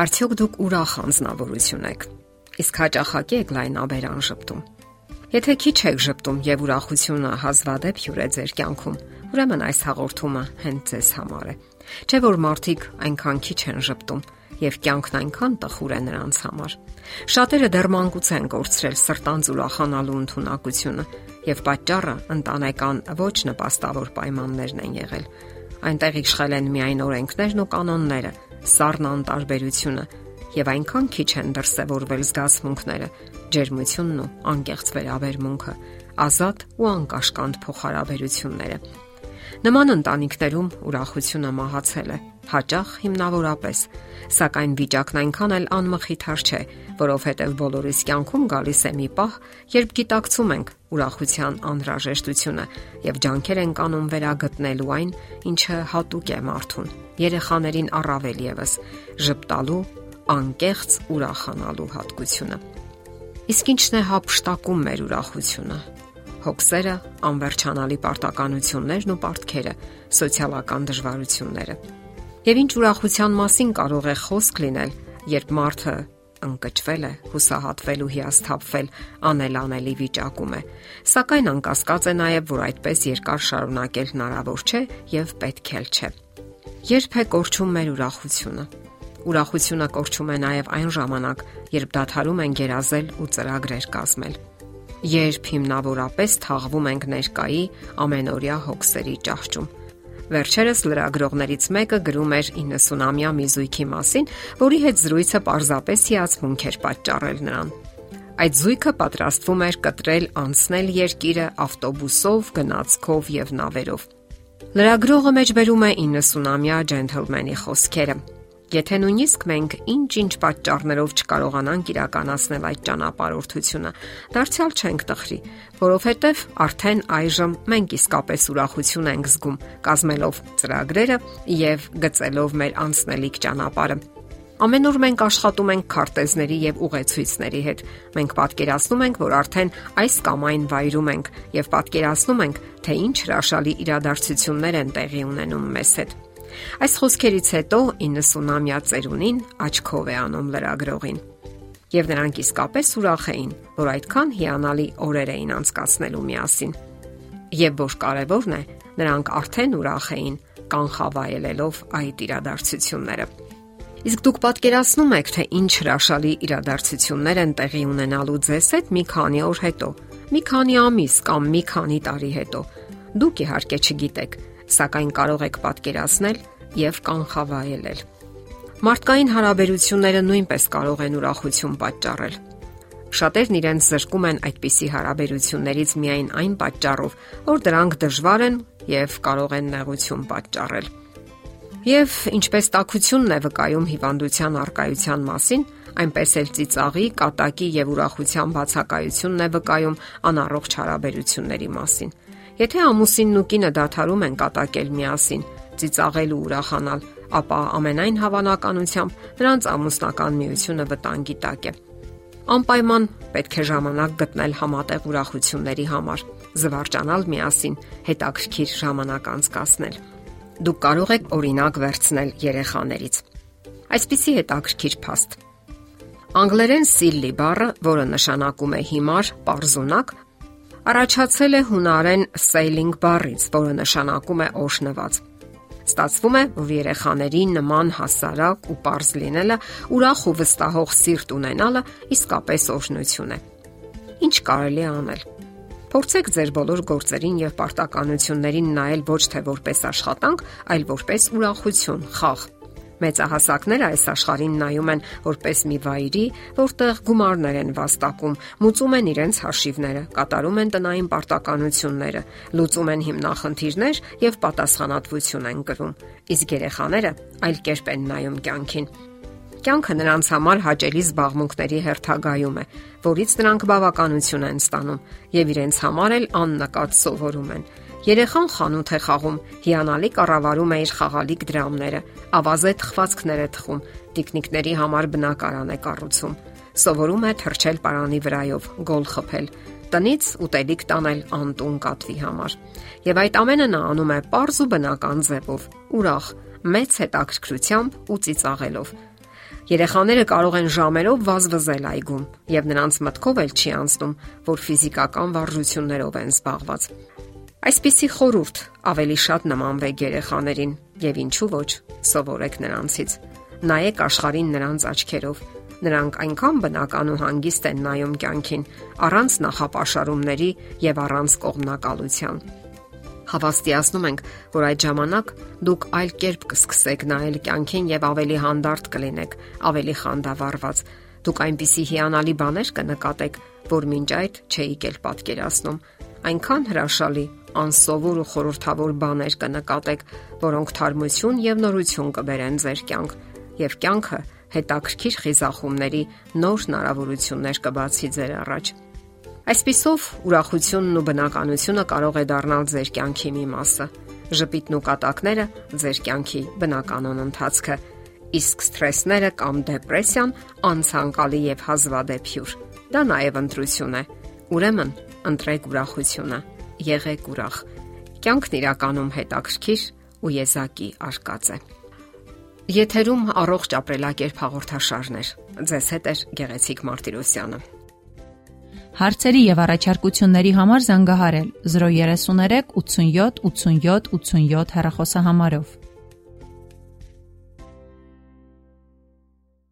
Արդյոք դուք ուրախ անznավորություն եք։ Իսկ հաճախակի եք լայնաբերան շփտում։ Եթե քիչ եք շփտում եւ ուրախությունը հազվադեպ հյուր է ձեր կյանքում, ուրեմն այս հաղորդումը հենց ձեզ համար է։ Չէ՞ որ մարդիկ այնքան քիչ են շփտում եւ կյանքն այնքան տխուր է նրանց համար։ Շատերը դեռ մանկուց են կորցրել սրտանց ուրախանալու ընտունակությունը եւ պատճառը ընտանեկան ոչ նպաստավոր պայմաններն են եղել։ Այնտեղ իշխել են միայն օրենքներն ու կանոնները, սառնան տարբերությունը եւ այնքան քիչ են դրսեւորվել զգացմունքները, ջերմությունն ու անկեղծ վերաբերմունքը, ազատ ու անկաշկանդ փոխհարաբերությունները։ Նման ընտանիքներում ուրախությունը մահացել է, հաճախ հիմնավորապես, սակայն վիճակն այնքան էլ անմխիթար չէ, որովհետև բոլորիս կյանքում գալիս է մի պահ, երբ գիտակցում ենք ուրախության անհրաժեշտությունը եւ ջանքեր ենք անում վերագտնելու այն, ինչը հատուկ է մարդուն երեխաներին առավել եւս ճպտալու, անկեղծ ուրախանալու հատկությունը։ Իսկ ինչն է հապշտակում մեր ուրախությունը։ Հոգսերը, անվերջանալի պարտականություններն ու պարտքերը, սոցիալական դժվարությունները։ Եվ ինչ ուրախության մասին կարող է խոսք լինել, երբ մարդը ընկճվել է, հուսահատվել ու հիասթափվել անելանելի վիճակում է։ Սակայն անկասկած է նաև, որ այդպես երկար շարունակել հնարավոր չէ եւ պետք էլ չէ։ Երբ է կորչում մեր ուրախությունը։ Ուրախությունը կորչում է նաև այն ժամանակ, երբ դադարում են գերազել ու ծրագրեր կազմել։ Երբ հիմնավորապես թաղվում ենք ներկայի ամենօրյա հոգսերի ճահճում։ Վերջերս լրագրողներից մեկը գրում էր 90-ամյա մի զույգի մասին, որի հետ զրույցը պարզապես հիացմունք էր պատճառել նրան։ Այդ զույգը պատրաստվում էր կտրել անցնել երկիրը ավտոբուսով, գնացքով եւ նավերով։ Լրագրողը մեջբերում է 90-ամյա ջենթլմենի խոսքերը։ Եթե նույնիսկ մենք ինչ-ինչ պատճառներով չկարողանանք իրականացնել այդ ճանապարհորդությունը, դարձյալ չենք տխրի, որովհետև արդեն այժմ մենք իսկապես ուրախություն ենք զգում, կազմելով ծրագրերը եւ գծելով մեր անցնելիք ճանապարհը։ Ամեն օր մենք աշխատում ենք քարտեզների եւ ուղեցույցների հետ։ Մենք պատկերացնում ենք, որ արդեն այս կամ այն վայրում ենք եւ պատկերացնում ենք, թե ինչ հրաշալի իրադարձություններ են տեղի ունենում մեզ հետ։ Այս խոսքերից հետո 90-ամյա ծերունին աչքով է անում լրագրողին։ Եվ նրանք իսկապես ուրախ էին, որ այդքան հիանալի օրեր էին անցկացնելու միասին։ Եվ որ կարևորն է, նրանք արդեն ուրախ էին կանխավայելելով այդ իրադարձությունները։ Իսկ դուք պատկերացնում եք, թե ինչ հրաշալի իրադարձություններ են տեղի ունենալու ձեզ հետ մի քանի օր հետո, մի քանի ամիս կամ մի քանի տարի հետո։ Դուք իհարկե չգիտեք, սակայն կարող եք պատկերացնել եւ կանխավայելել։ Մարդկային հարաբերությունները նույնպես կարող են ուրախություն պատճառել։ Շատերն իրենց զրկում են այդպիսի հարաբերություններից միայն այն պատճառով, որ դրանք դժվար են եւ կարող են նեղություն պատճառել։ Եվ ինչպես տակությունն է վկայում հիվանդության արկայության մասին, այնպես էլ ծիծաղի, կատակի եւ ուրախության բացակայությունն է վկայում անառողջ հարաբերությունների մասին։ Եթե ամուսինն ու կինը դադարում են կատակել միասին, ծիծաղել ու ուրախանալ, ապա ամենայն հավանականությամբ նրանց ամուսնական միությունը վտանգի տակ է։ Անպայման պետք է ժամանակ գտնել համատեղ ուրախությունների համար, զվարճանալ միասին, հետաքրքիր ժամանակ անցկасնել։ Դուք կարող եք օրինակ վերցնել երեխաներից։ Այսպիսի հետաքրքիր փաստ։ Անգլերեն silly բառը, որը նշանակում է հիմար, parzunակ, առաջացել է հունարեն sailing բառից, որը նշանակում է օշնված։ Ստացվում է, որ երեխաների նման հասարակ ու པարզ լինելը, ուրախ ու վստահող սիրտ ունենալը իսկապես օշնություն է։ Ինչ կարելի անել։ Փորձեք ձեր բոլոր գործերին եւ պարտականություններին նայել ոչ թե որպես աշխատանք, այլ որպես ուրախություն, խաղ։ Մեծահասակները այս աշխարհին նայում են որպես մի վայրի, որտեղ գումարներ են վաստակում, մուծում են իրենց հաշիվները, կատարում են տնային պարտականությունները, լուծում են հիմնախնդիրներ եւ պատասխանատվություն են կրում։ Իսկ երեխաները այլ կերպ են նայում կյանքին Կյանքը նրանց համար հաճելի զբաղմունքների հերթագայում է, որից նրանք բավականություն են ստանում եւ իրենց համար էլ աննկատ սովորում են։ Երեխան խանութ է խաղում, հիանալի կառավարում է իր խաղալիք դրամները, ավազե թխվածքներ է թխում, տիկնիկների համար բնակարան է կառուցում։ Սովորում է թրջել պարանի վրայով, գոլ խփել, տնից ուտելիք տանել անտուն կատվի համար։ Եվ այդ ամենը նա անում է པարզ ու բնական ձևով, ուրախ, մեծ հետաքրքրությամբ ու ծիծաղելով Երեխաները կարող են ժամերով վազվզել այգում, եւ նրանց մտքով էլ չի անցնում, որ ֆիզիկական վարժություններով են զբաղված։ Այսպիսի խորուրդ ավելի շատ նմանվեք երեխաներին եւ ինչու ոչ սովորեք նրանցից։ Նայեք աշխարհին նրանց աչքերով։ Նրանք այնքան բնական ու հանգիստ են նայում կյանքին, առանց նախապաշարումների եւ առանց կողմնակալության Հավաստիացնում ենք, որ այդ ժամանակ դուք այլ կերպ կսկսեք նայել կյանքին եւ ավելի հանդարտ կլինեք, ավելի խանդավառված։ Դուք այնպիսի հիանալի բաներ կնկատեք, որ մինչ այդ չէիք էլ պատկերացնում։ Այնքան հրաշալի, անսովոր ու խորթավոր բաներ կնկատեք, որոնք թարմություն եւ նորություն կբերեն ձեր կյանք, եւ կյանքը հետաքրքիր խիզախումների նոր հնարավորություններ կբացի ձեր առաջ։ Այսպիսով ուրախությունն ու բնականությունը կարող է դառնալ ձեր կյանքի մի մասը։ Ժպիտն ու կատակները ձեր կյանքի բնականon ընթացքը, իսկ սթրեսները կամ դեպրեսիան անցանկալի եւ հազվադեպ հյուր։ Դա նաեւ ընտրություն է։ Ուրեմն, ընտրեք ուրախությունը։ Եղեք ուրախ։ Կյանքն իրականում հետաքրքիր ու եզակի արկած է։ Եթերում առողջ ապրելակերպ հաղորդաշարներ։ Ձեզ հետ է Գեղեցիկ Մարտիրոսյանը։ Հարցերի եւ առաջարկությունների համար զանգահարել 033 87 87 87 հեռախոսահամարով։